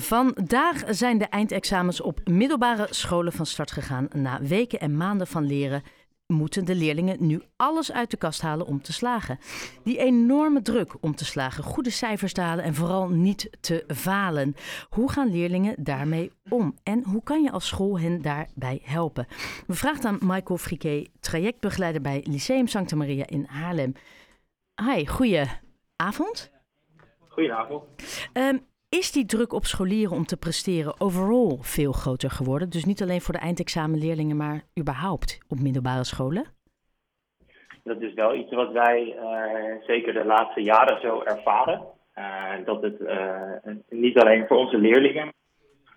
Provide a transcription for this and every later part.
Vandaag zijn de eindexamens op middelbare scholen van start gegaan. Na weken en maanden van leren moeten de leerlingen nu alles uit de kast halen om te slagen. Die enorme druk om te slagen, goede cijfers te halen en vooral niet te falen. Hoe gaan leerlingen daarmee om? En hoe kan je als school hen daarbij helpen? We vragen aan Michael Friquet, trajectbegeleider bij Lyceum Santa Maria in Haarlem. Hi, goeie avond. Goedenavond. Um, is die druk op scholieren om te presteren overal veel groter geworden? Dus niet alleen voor de eindexamenleerlingen, maar überhaupt op middelbare scholen? Dat is wel iets wat wij uh, zeker de laatste jaren zo ervaren. Uh, dat het uh, niet alleen voor onze leerlingen,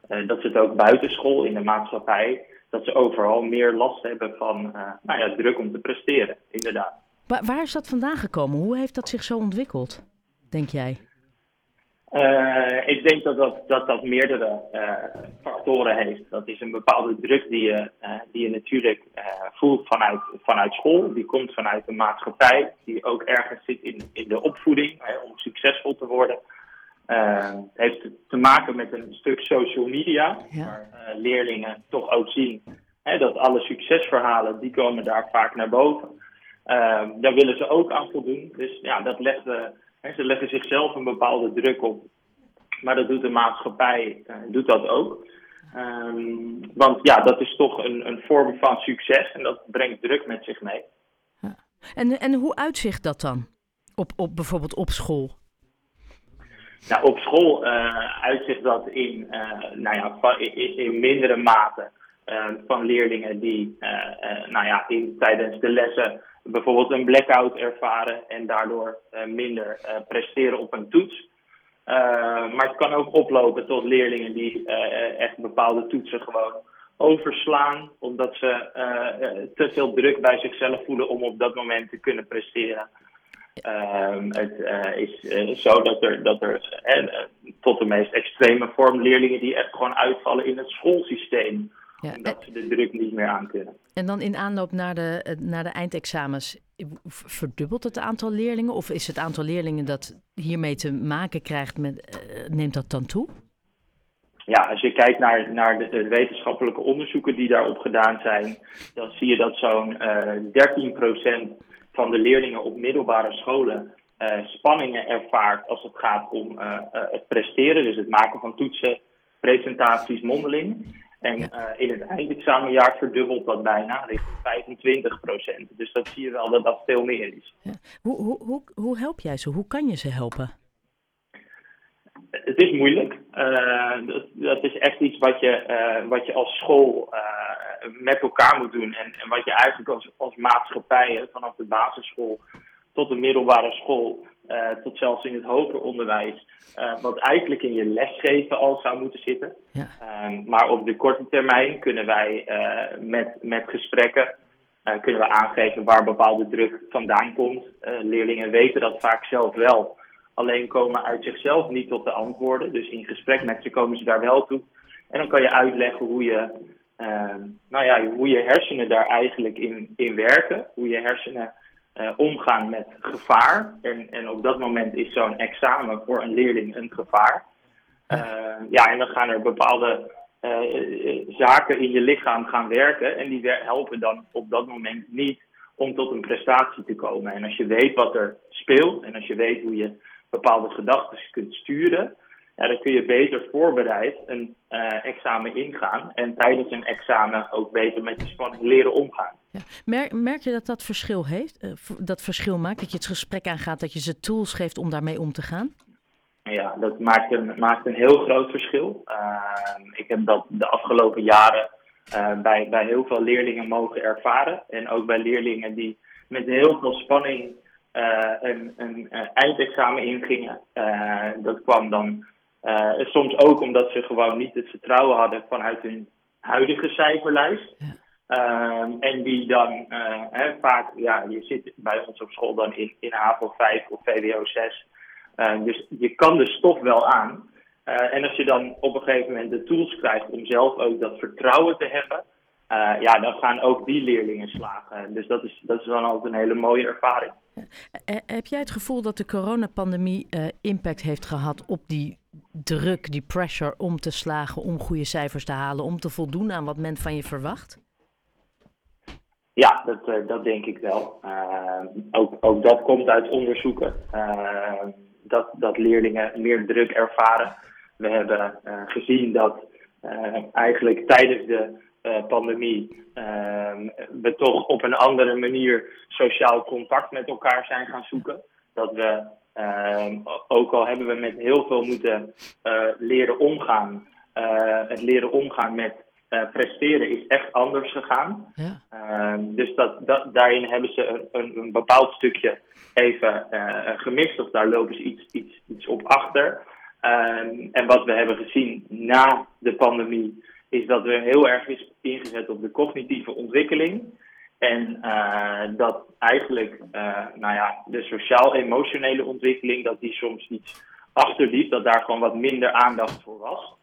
dat ze het ook buitenschool in de maatschappij, dat ze overal meer last hebben van nou ja, druk om te presteren, inderdaad. Waar, waar is dat vandaan gekomen? Hoe heeft dat zich zo ontwikkeld, denk jij? Uh, ik denk dat dat, dat, dat meerdere uh, factoren heeft. Dat is een bepaalde druk die je, uh, die je natuurlijk voelt vanuit, vanuit school. Die komt vanuit de maatschappij. Die ook ergens zit in, in de opvoeding om succesvol te worden. het heeft te maken met een stuk social media. Ja. Waar leerlingen toch ook zien dat alle succesverhalen die komen daar vaak naar boven. daar willen ze ook aan voldoen. Dus ja, dat legt ze leggen zichzelf een bepaalde druk op. Maar dat doet de maatschappij uh, doet dat ook. Um, want ja, dat is toch een, een vorm van succes en dat brengt druk met zich mee. Ja. En, en hoe uitzicht dat dan? Op, op bijvoorbeeld op school? Nou, op school uh, uitzicht dat in, uh, nou ja, in, in mindere mate van leerlingen die nou ja, in, tijdens de lessen bijvoorbeeld een blackout ervaren en daardoor minder presteren op een toets. Maar het kan ook oplopen tot leerlingen die echt bepaalde toetsen gewoon overslaan, omdat ze te veel druk bij zichzelf voelen om op dat moment te kunnen presteren. Ehm, het is zo dat er, dat er tot de meest extreme vorm leerlingen die echt gewoon uitvallen in het schoolsysteem ja, omdat ze de druk niet meer aan kunnen. En dan in aanloop naar de, eh, naar de eindexamens, verdubbelt het aantal leerlingen? Of is het aantal leerlingen dat hiermee te maken krijgt, met, uh, neemt dat dan toe? Ja, als je kijkt naar, naar de, wetenschappelijke onderzoeken die daarop gedaan zijn, dan zie je dat zo'n uh, eh, 13% van de leerlingen op middelbare scholen uh, spanningen ervaart als het gaat om het presteren, dus het maken van toetsen, presentaties, mondeling. En uh, in het eindexamenjaar verdubbelt dat bijna richting 25 procent. Dus dat zie je wel dat dat veel meer is. Ja. Hoe, hoe, hoe, hoe help jij ze? Hoe kan je ze helpen? Het is moeilijk. Uh, dat, dat, is echt iets wat je, uh, wat je als school met elkaar moet doen. En, en wat je eigenlijk als, als maatschappij, vanaf de basisschool tot de middelbare school, uh, tot zelfs in het hoger onderwijs, uh, wat eigenlijk in je lesgeven al zou moeten zitten. Ja. Uh, maar op de korte termijn kunnen wij uh, met, met gesprekken kunnen we aangeven waar bepaalde druk vandaan komt. leerlingen weten dat vaak zelf wel. Alleen komen uit zichzelf niet tot de antwoorden. Dus in gesprek met ze komen ze daar wel toe. En dan kan je uitleggen hoe je, nou ja, hoe je hersenen daar eigenlijk in, in werken. Hoe je hersenen uh, omgaan met gevaar. En, en op dat moment is zo'n examen voor een leerling een gevaar. Uh, ja, en dan gaan er bepaalde uh, zaken in je lichaam gaan werken. En die helpen dan op dat moment niet om tot een prestatie te komen. En als je weet wat er speelt en als je weet hoe je bepaalde gedachten kunt sturen, ja, dan kun je beter voorbereid een uh, examen ingaan. En tijdens een examen ook beter met die spanning leren omgaan. Ja. Merk, merk je dat dat verschil heeft? Uh, dat verschil maakt? Dat je het gesprek aangaat, dat je ze tools geeft om daarmee om te gaan? Ja, dat maakt een, maakt een heel groot verschil. Uh, ik heb dat de afgelopen jaren bij, bij heel veel leerlingen mogen ervaren. En ook bij leerlingen die met heel veel spanning een, een eindexamen ingingen. dat kwam dan uh, soms ook omdat ze gewoon niet het vertrouwen hadden vanuit hun huidige cijferlijst. Ja. Uh, en die dan uh, hè, vaak, ja, je zit bij ons op school dan in, in HAVO 5 of VWO 6. Ehm, dus je kan de stof wel aan. Uh, en als je dan op een gegeven moment de tools krijgt om zelf ook dat vertrouwen te hebben, ja, dan gaan ook die leerlingen slagen. Dus dat is, dat is dan altijd een hele mooie ervaring. heb jij het gevoel dat de coronapandemie impact heeft gehad op die druk, die pressure om te slagen, om goede cijfers te halen, om te voldoen aan wat men van je verwacht? Ja, dat, uh, dat denk ik wel. Uh, ook, ook dat komt uit onderzoeken. Uh, dat, dat leerlingen meer druk ervaren. We hebben gezien dat eigenlijk tijdens de pandemie we toch op een andere manier sociaal contact met elkaar zijn gaan zoeken. Dat we, ook al hebben we met heel veel moeten leren omgaan, het leren omgaan met uh, presteren is echt anders gegaan. Ja. Uh, dus dat, dat, daarin hebben ze een, een bepaald stukje even uh, gemist, of daar lopen ze iets, iets, iets op achter. Ehm, en wat we hebben gezien na de pandemie, is dat we heel erg is ingezet op de cognitieve ontwikkeling. En uh, dat eigenlijk nou ja, de sociaal-emotionele ontwikkeling, dat die soms iets achterliep, dat daar gewoon wat minder aandacht voor was.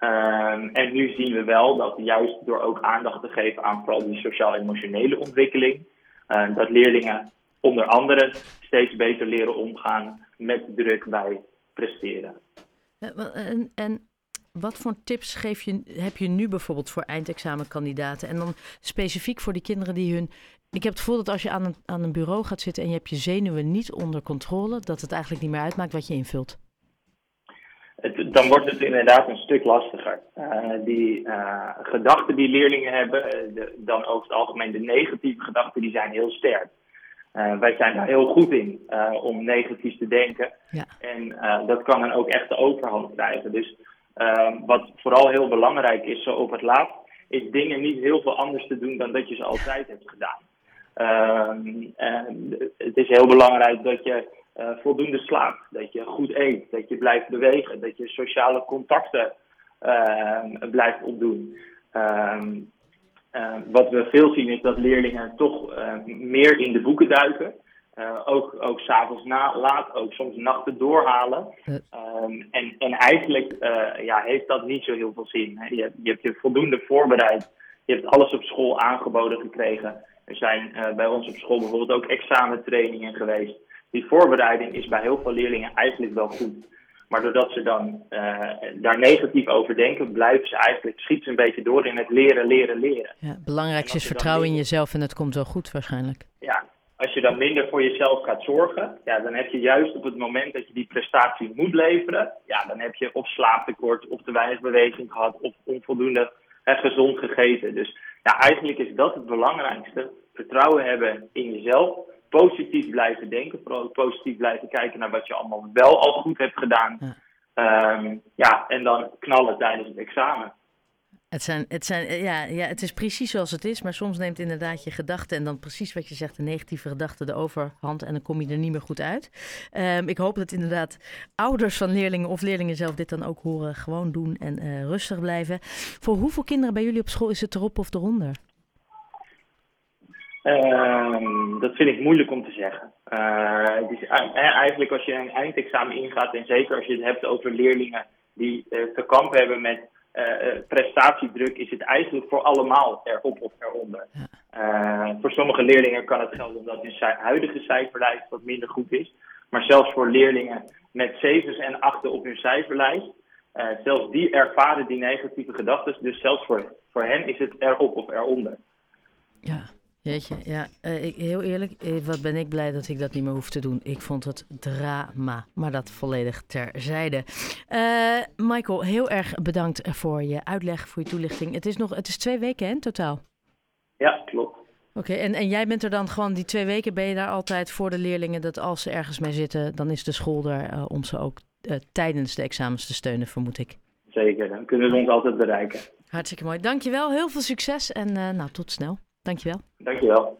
Um, en nu zien we wel dat juist door ook aandacht te geven aan vooral die sociaal-emotionele ontwikkeling, uh, dat leerlingen onder andere steeds beter leren omgaan met druk bij presteren. En, en wat voor tips geef je, heb je nu bijvoorbeeld voor eindexamenkandidaten? En dan specifiek voor die kinderen die hun. Ik heb het gevoel dat als je aan een, aan een bureau gaat zitten en je hebt je zenuwen niet onder controle, dat het eigenlijk niet meer uitmaakt wat je invult dan wordt het inderdaad een stuk lastiger. Uh, die uh, gedachten die leerlingen hebben, eh, de, dan over het algemeen de negatieve gedachten, die zijn heel sterk. Uh, wij zijn daar heel goed in om negatief te denken. Ja. En dat kan dan ook echt de overhand krijgen. Dus wat vooral heel belangrijk is zo op het laatst, is dingen niet heel veel anders te doen dan dat je ze altijd hebt gedaan. het is heel belangrijk dat je uh, voldoende slaapt, dat je goed eet, dat je blijft bewegen, dat je sociale contacten uh, blijft opdoen. Uh, wat we veel zien is dat leerlingen toch meer in de boeken duiken. Ook ook s'avonds laat, ook soms nachten doorhalen. Ehm, en, en eigenlijk ja, heeft dat niet zo heel veel zin. Hè. Je, je hebt je voldoende voorbereid. Je hebt alles op school aangeboden gekregen. Er zijn bij ons op school bijvoorbeeld ook examentrainingen geweest die voorbereiding is bij heel veel leerlingen eigenlijk wel goed. Maar doordat ze dan uh, daar negatief over denken, blijven ze eigenlijk, schieten ze een beetje door in het leren, leren, leren. Ja, het belangrijkste is vertrouwen in jezelf en het komt wel goed waarschijnlijk. Ja, dan minder voor jezelf gaat zorgen, ja, dan heb je juist op het moment dat je die prestatie moet leveren, ja, dan heb je of slaaptekort, of te weinig beweging gehad, of onvoldoende en gezond gegeten. Dus ja, eigenlijk is dat het belangrijkste. Vertrouwen hebben in jezelf positief blijven denken. Vooral ook positief blijven kijken naar wat je allemaal wel al goed hebt gedaan. Ja, um, ja en dan knallen tijdens het examen. Het, zijn, het, zijn, ja, ja, het is precies zoals het is, maar soms neemt inderdaad je gedachten en dan precies wat je zegt, de negatieve gedachten de overhand en dan kom je er niet meer goed uit. Um, ik hoop dat inderdaad ouders van leerlingen of leerlingen zelf dit dan ook horen, gewoon doen en uh, rustig blijven. Voor hoeveel kinderen bij jullie op school is het erop of eronder? Uh, dat vind ik moeilijk om te zeggen. Is eigenlijk als je een eindexamen ingaat, en zeker als je het hebt over leerlingen die te kampen hebben met uh, prestatiedruk, is het eigenlijk voor allemaal erop of eronder. Ja. voor sommige leerlingen kan het gelden omdat hun huidige cijferlijst wat minder goed is. Maar zelfs voor leerlingen met zevens en achten op hun cijferlijst, zelfs die ervaren die negatieve gedachten. Dus zelfs voor, voor hen is het erop of eronder. Jeetje, ja, uh, ik, heel eerlijk, eh, wat ben ik blij dat ik dat niet meer hoef te doen. Ik vond het drama, maar dat volledig terzijde. Uh, Michael, heel erg bedankt voor je uitleg, voor je toelichting. Het is nog, het is twee weken hè, in totaal? Ja, klopt. Oké, en, en jij bent er dan gewoon die twee weken, ben je daar altijd voor de leerlingen dat als ze ergens mee zitten, dan is de school er uh, om ze ook tijdens de examens te steunen, vermoed ik. Zeker, dan kunnen ze ons altijd bereiken. Hartstikke mooi. Dankjewel, heel veel succes en nou, tot snel. Dankjewel. Dankjewel.